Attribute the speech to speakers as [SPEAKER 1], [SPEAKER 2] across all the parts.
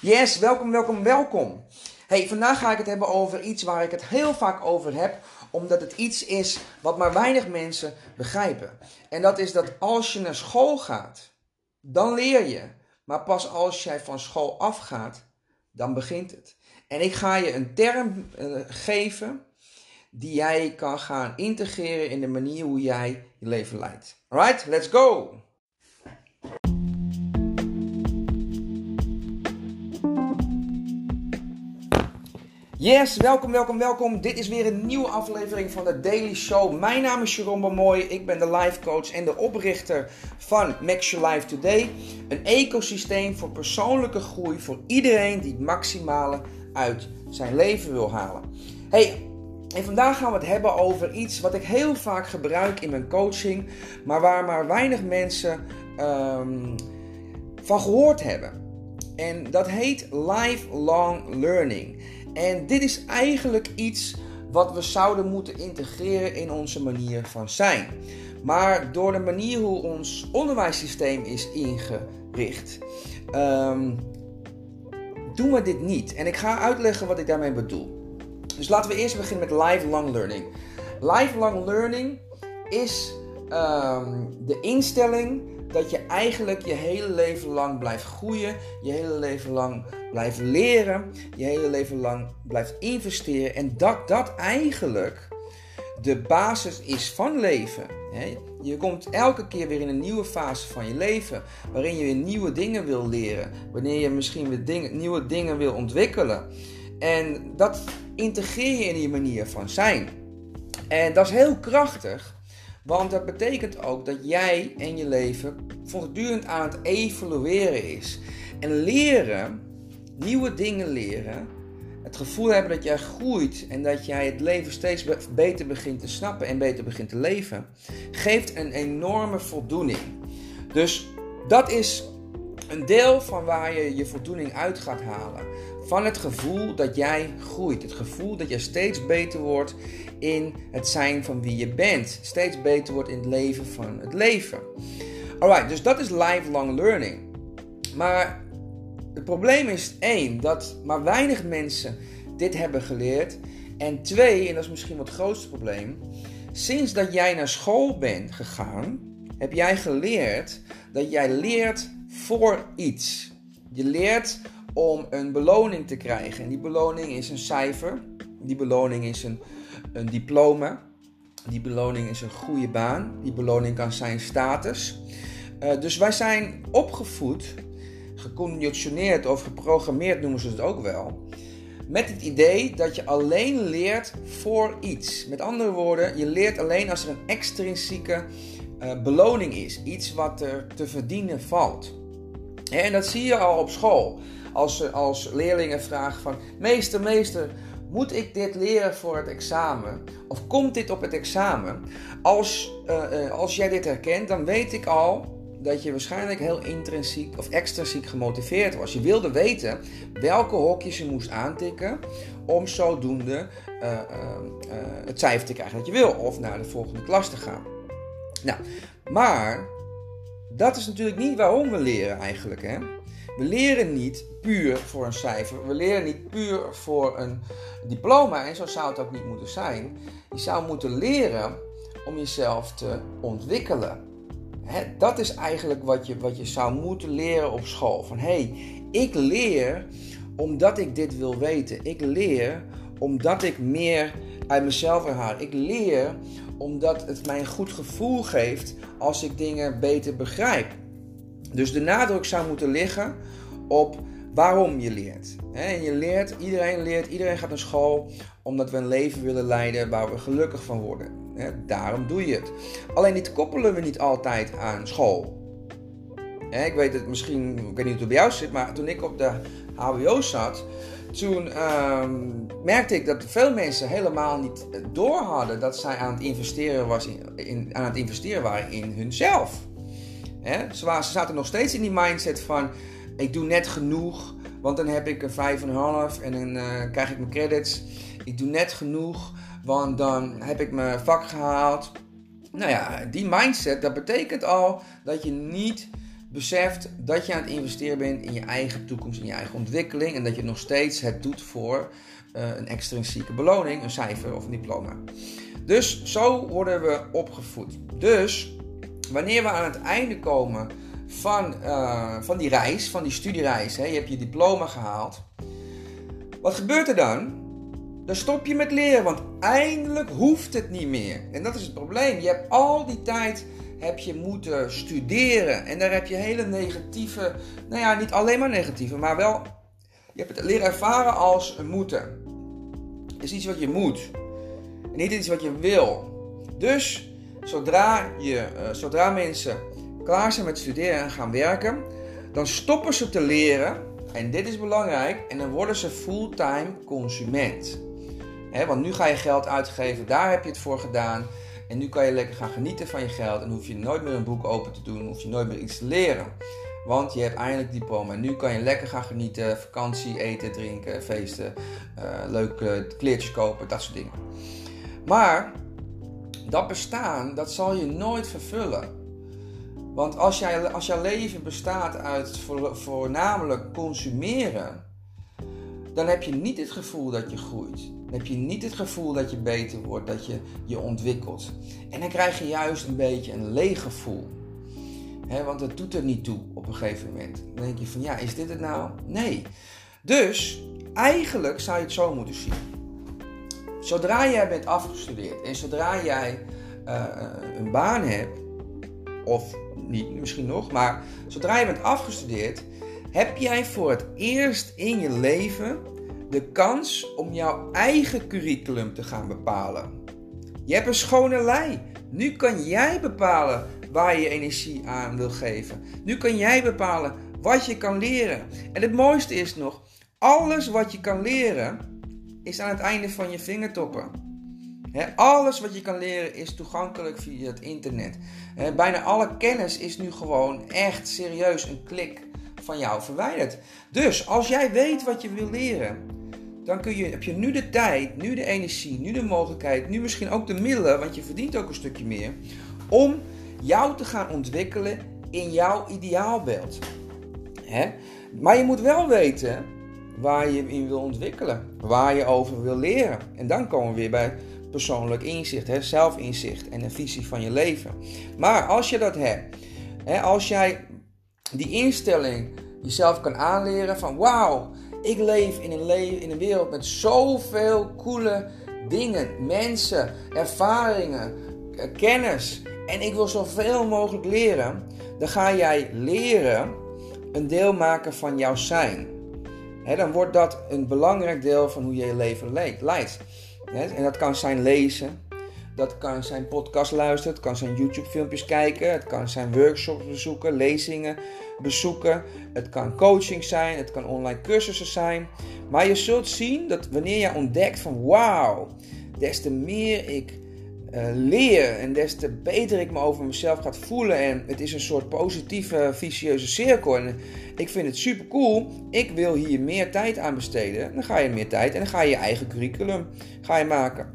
[SPEAKER 1] Yes, welkom, welkom, welkom. Hey, vandaag ga ik het hebben over iets waar ik het heel vaak over heb, omdat het iets is wat maar weinig mensen begrijpen. En dat is dat als je naar school gaat, dan leer je. Maar pas als jij van school afgaat, dan begint het. En ik ga je een term uh, geven die jij kan gaan integreren in de manier hoe jij je leven leidt. Alright, let's go! Yes, welkom, welkom, welkom. Dit is weer een nieuwe aflevering van de Daily Show. Mijn naam is Jerome Mooi. Ik ben de life coach en de oprichter van Max Your Life Today. Een ecosysteem voor persoonlijke groei voor iedereen die het maximale uit zijn leven wil halen. Hey, en vandaag gaan we het hebben over iets wat ik heel vaak gebruik in mijn coaching, maar waar maar weinig mensen um, van gehoord hebben. En dat heet lifelong learning. En dit is eigenlijk iets wat we zouden moeten integreren in onze manier van zijn. Maar door de manier hoe ons onderwijssysteem is ingericht, um, doen we dit niet. En ik ga uitleggen wat ik daarmee bedoel. Dus laten we eerst beginnen met lifelong learning. Lifelong learning is um, de instelling dat je eigenlijk je hele leven lang blijft groeien, je hele leven lang blijft leren, je hele leven lang blijft investeren en dat dat eigenlijk de basis is van leven. Je komt elke keer weer in een nieuwe fase van je leven, waarin je weer nieuwe dingen wil leren, wanneer je misschien weer dingen, nieuwe dingen wil ontwikkelen. En dat integreer je in je manier van zijn. En dat is heel krachtig, want dat betekent ook dat jij en je leven voortdurend aan het evolueren is. En leren, nieuwe dingen leren, het gevoel hebben dat jij groeit en dat jij het leven steeds beter begint te snappen en beter begint te leven, geeft een enorme voldoening. Dus dat is een deel van waar je je voldoening uit gaat halen. Van het gevoel dat jij groeit. Het gevoel dat je steeds beter wordt in het zijn van wie je bent. Steeds beter wordt in het leven van het leven. Alright, dus dat is lifelong learning. Maar het probleem is één, dat maar weinig mensen dit hebben geleerd. En twee, en dat is misschien wat het grootste probleem, sinds dat jij naar school bent gegaan, heb jij geleerd dat jij leert voor iets. Je leert om een beloning te krijgen. En die beloning is een cijfer. Die beloning is een, een diploma. Die beloning is een goede baan. Die beloning kan zijn status. Uh, dus wij zijn opgevoed, geconditioneerd of geprogrammeerd noemen ze het ook wel. Met het idee dat je alleen leert voor iets. Met andere woorden, je leert alleen als er een extrinsieke uh, beloning is. Iets wat er te verdienen valt. En dat zie je al op school. Als, als leerlingen vragen van... Meester, meester, moet ik dit leren voor het examen? Of komt dit op het examen? Als, uh, als jij dit herkent, dan weet ik al dat je waarschijnlijk heel intrinsiek of extrinsiek gemotiveerd was. Je wilde weten welke hokjes je moest aantikken om zodoende uh, het cijfer te krijgen dat je wil. Of naar de volgende klas te gaan. Nou, maar dat is natuurlijk niet waarom we leren eigenlijk. Hè? We leren niet puur voor een cijfer. We leren niet puur voor een diploma. En zo zou het ook niet moeten zijn. Je zou moeten leren om jezelf te ontwikkelen. dat is eigenlijk wat je, wat je zou moeten leren op school. Van hé, hey, ik leer omdat ik dit wil weten. Ik leer omdat ik meer uit mezelf erhaal. Ik leer omdat het mij een goed gevoel geeft als ik dingen beter begrijp. Dus de nadruk zou moeten liggen op waarom je leert. En je leert, iedereen leert, iedereen gaat naar school omdat we een leven willen leiden waar we gelukkig van worden. Daarom doe je het. Alleen dit koppelen we niet altijd aan school. Ik weet het misschien, ik weet niet hoe het bij jou zit, maar toen ik op de HBO zat, toen uh, merkte ik dat veel mensen helemaal niet door hadden dat zij aan het investeren, was in, aan het investeren waren in hunzelf. Hè? Ze, zaten nog steeds in die mindset van ik doe net genoeg, want dan heb ik een 5,5 en dan uh, krijg ik mijn credits. Ik doe net genoeg, want dan heb ik mijn vak gehaald. Nou ja, die mindset, dat betekent al dat je niet beseft dat je aan het investeren bent in je eigen toekomst, in je eigen ontwikkeling en dat je nog steeds het doet voor uh, een extrinsieke beloning, een cijfer of een diploma. Dus zo worden we opgevoed. Dus wanneer we aan het einde komen van, uh, van die reis, van die studiereis, hè, je hebt je diploma gehaald. Wat gebeurt er dan? Dan stop je met leren, want eindelijk hoeft het niet meer. En dat is het probleem. Je hebt al die tijd heb je moeten studeren. En daar heb je hele negatieve, nou ja, niet alleen maar negatieve, maar wel, je hebt het leren ervaren als een moeten. Het is iets wat je moet. En niet iets wat je wil. Dus, zodra, je, uh, zodra mensen klaar zijn met studeren en gaan werken, dan stoppen ze te leren. En dit is belangrijk. En dan worden ze fulltime consument. want nu ga je geld uitgeven, daar heb je het voor gedaan. En nu kan je lekker gaan genieten van je geld. En hoef je nooit meer een boek open te doen. Hoef je nooit meer iets te leren. Want je hebt eindelijk diploma. En nu kan je lekker gaan genieten. Vakantie, eten, drinken, feesten. Uh, leuke kleertjes kopen, dat soort dingen. Maar dat bestaan, dat zal je nooit vervullen. Want als, jij, als jouw leven bestaat uit voornamelijk consumeren, dan heb je niet het gevoel dat je groeit. Dan heb je niet het gevoel dat je beter wordt, dat je je ontwikkelt. En dan krijg je juist een beetje een leeg gevoel. want het doet er niet toe op een gegeven moment. Dan denk je van ja, is dit het nou? Nee. Dus eigenlijk zou je het zo moeten zien. Zodra jij bent afgestudeerd en zodra jij uh, een baan hebt, of niet misschien nog, maar zodra je bent afgestudeerd, heb jij voor het eerst in je leven de kans om jouw eigen curriculum te gaan bepalen. Je hebt een schone lei. Nu kan jij bepalen waar je je energie aan wil geven. Nu kan jij bepalen wat je kan leren. En het mooiste is nog, alles wat je kan leren is aan het einde van je vingertoppen alles wat je kan leren is toegankelijk via het internet. bijna alle kennis is nu gewoon echt serieus een klik van jou verwijderd. Dus als jij weet wat je wil leren, dan kun je, heb je nu de tijd, nu de energie, nu de mogelijkheid, nu misschien ook de middelen, want je verdient ook een stukje meer, om jou te gaan ontwikkelen in jouw ideaalbeeld. Maar je moet wel weten waar je in wil ontwikkelen, waar je over wil leren. En dan komen we weer bij persoonlijk inzicht, hè, zelfinzicht en een visie van je leven. Maar als je dat hebt, hè, als jij die instelling jezelf kan aanleren van wauw, ik leef in een, in een wereld met zoveel coole dingen, mensen, ervaringen, eh, kennis en ik wil zoveel mogelijk leren, dan ga jij leren een deel maken van jouw zijn. Dan wordt dat een belangrijk deel van hoe je je leven leidt. En dat kan zijn lezen, dat kan zijn podcast luisteren, het kan zijn YouTube filmpjes kijken, het kan zijn workshops bezoeken, lezingen bezoeken, het kan coaching zijn, het kan online cursussen zijn. Maar je zult zien dat wanneer je ontdekt van wauw, des te meer ik uh, leer en des te beter ik me over mezelf ga voelen en het is een soort positieve vicieuze cirkel en ik vind het super cool, ik wil hier meer tijd aan besteden, dan ga je meer tijd en dan ga je je eigen curriculum ga je maken.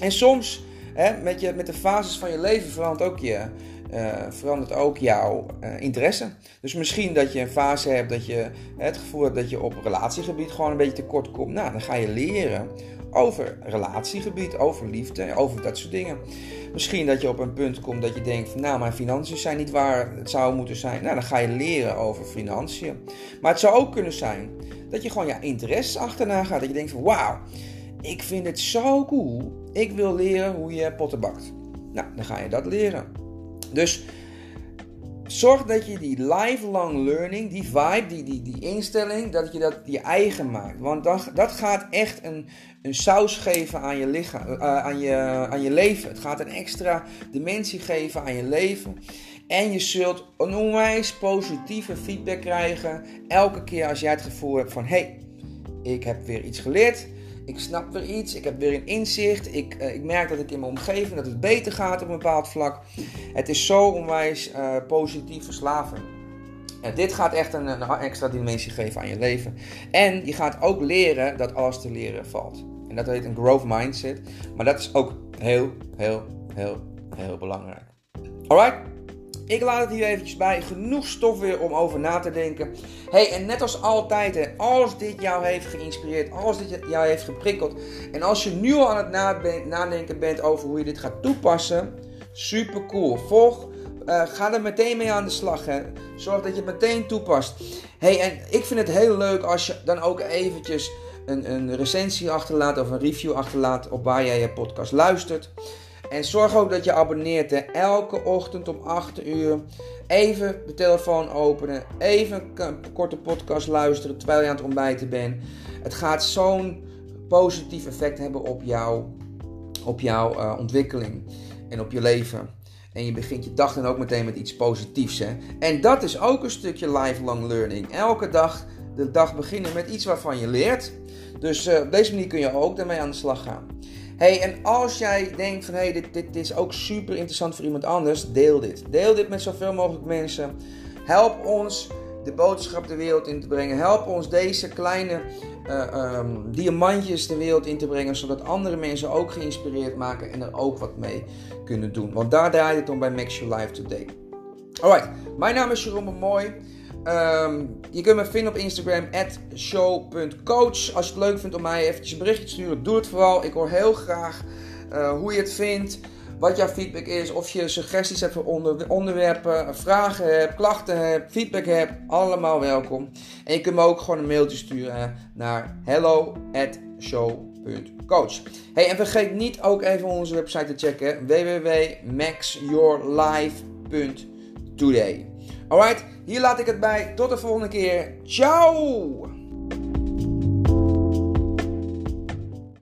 [SPEAKER 1] En soms hè, met, je, met de fases van je leven verandert ook je, uh, verandert ook jouw uh, interesse. Dus misschien dat je een fase hebt dat je het gevoel hebt dat je op relatiegebied gewoon een beetje tekort komt. Nou, dan ga je leren over relatiegebied, over liefde, over dat soort dingen. Misschien dat je op een punt komt dat je denkt van nou, mijn financiën zijn niet waar het zou moeten zijn. Nou, dan ga je leren over financiën. Maar het zou ook kunnen zijn dat je gewoon je interesse achterna gaat. Dat je denkt van wauw, ik vind het zo cool. Ik wil leren hoe je potten bakt. Nou, dan ga je dat leren. Dus zorg dat je die lifelong learning, die vibe, die, die, die instelling, dat je dat je eigen maakt. Want dat, dat gaat echt een, een saus geven aan je, lichaam, uh, aan, je, aan je leven. Het gaat een extra dimensie geven aan je leven. En je zult een onwijs positieve feedback krijgen elke keer als jij het gevoel hebt van... hey, ik heb weer iets geleerd ik snap weer iets, ik heb weer een inzicht. Ik, uh, ik merk dat ik in mijn omgeving dat het beter gaat op een bepaald vlak. Het is zo onwijs uh, positief verslaven. En dit gaat echt een, een, extra dimensie geven aan je leven. En je gaat ook leren dat alles te leren valt. En dat heet een growth mindset. Maar dat is ook heel, heel, heel, heel belangrijk. Alright? Ik laat het hier eventjes bij. Genoeg stof weer om over na te denken. Hey, en net als altijd, als dit jou heeft geïnspireerd, als dit jou heeft geprikkeld. En als je nu al aan het nadenken bent over hoe je dit gaat toepassen. Super cool. Volg. Uh, ga er meteen mee aan de slag. Hè. Zorg dat je het meteen toepast. Hey, en ik vind het heel leuk als je dan ook eventjes een, een recensie achterlaat of een review achterlaat op waar jij je podcast luistert. En zorg ook dat je abonneert. Hè. Elke ochtend om 8 uur. Even de telefoon openen. Even een korte podcast luisteren terwijl je aan het ontbijten bent. Het gaat zo'n positief effect hebben op, jou, op jouw uh, ontwikkeling en op je leven. En je begint je dag dan ook meteen met iets positiefs. Hè? En dat is ook een stukje lifelong learning. Elke dag de dag beginnen met iets waarvan je leert. Dus uh, op deze manier kun je ook daarmee aan de slag gaan. Hey, en als jij denkt van hey, dit, dit, is ook super interessant voor iemand anders, deel dit. Deel dit met zoveel mogelijk mensen. Help ons de boodschap de wereld in te brengen. Help ons deze kleine uh, um, diamantjes de wereld in te brengen, zodat andere mensen ook geïnspireerd maken en er ook wat mee kunnen doen. Want daar draait het om bij Max Your Life Today. Alright, mijn naam is Jeroen Mooi. Um, je kunt me vinden op Instagram, show.coach. Als je het leuk vindt om mij eventjes een berichtje te sturen, doe het vooral. Ik hoor heel graag uh, hoe je het vindt, wat jouw feedback is, of je suggesties hebt voor onder, onderwerpen, vragen hebt, klachten hebt, feedback hebt. Allemaal welkom. En je kunt me ook gewoon een mailtje sturen naar hello@show.coach. Hey, en vergeet niet ook even onze website te checken: www.maxyourlife.today. Alright, hier laat ik het bij. Tot de volgende keer. Ciao!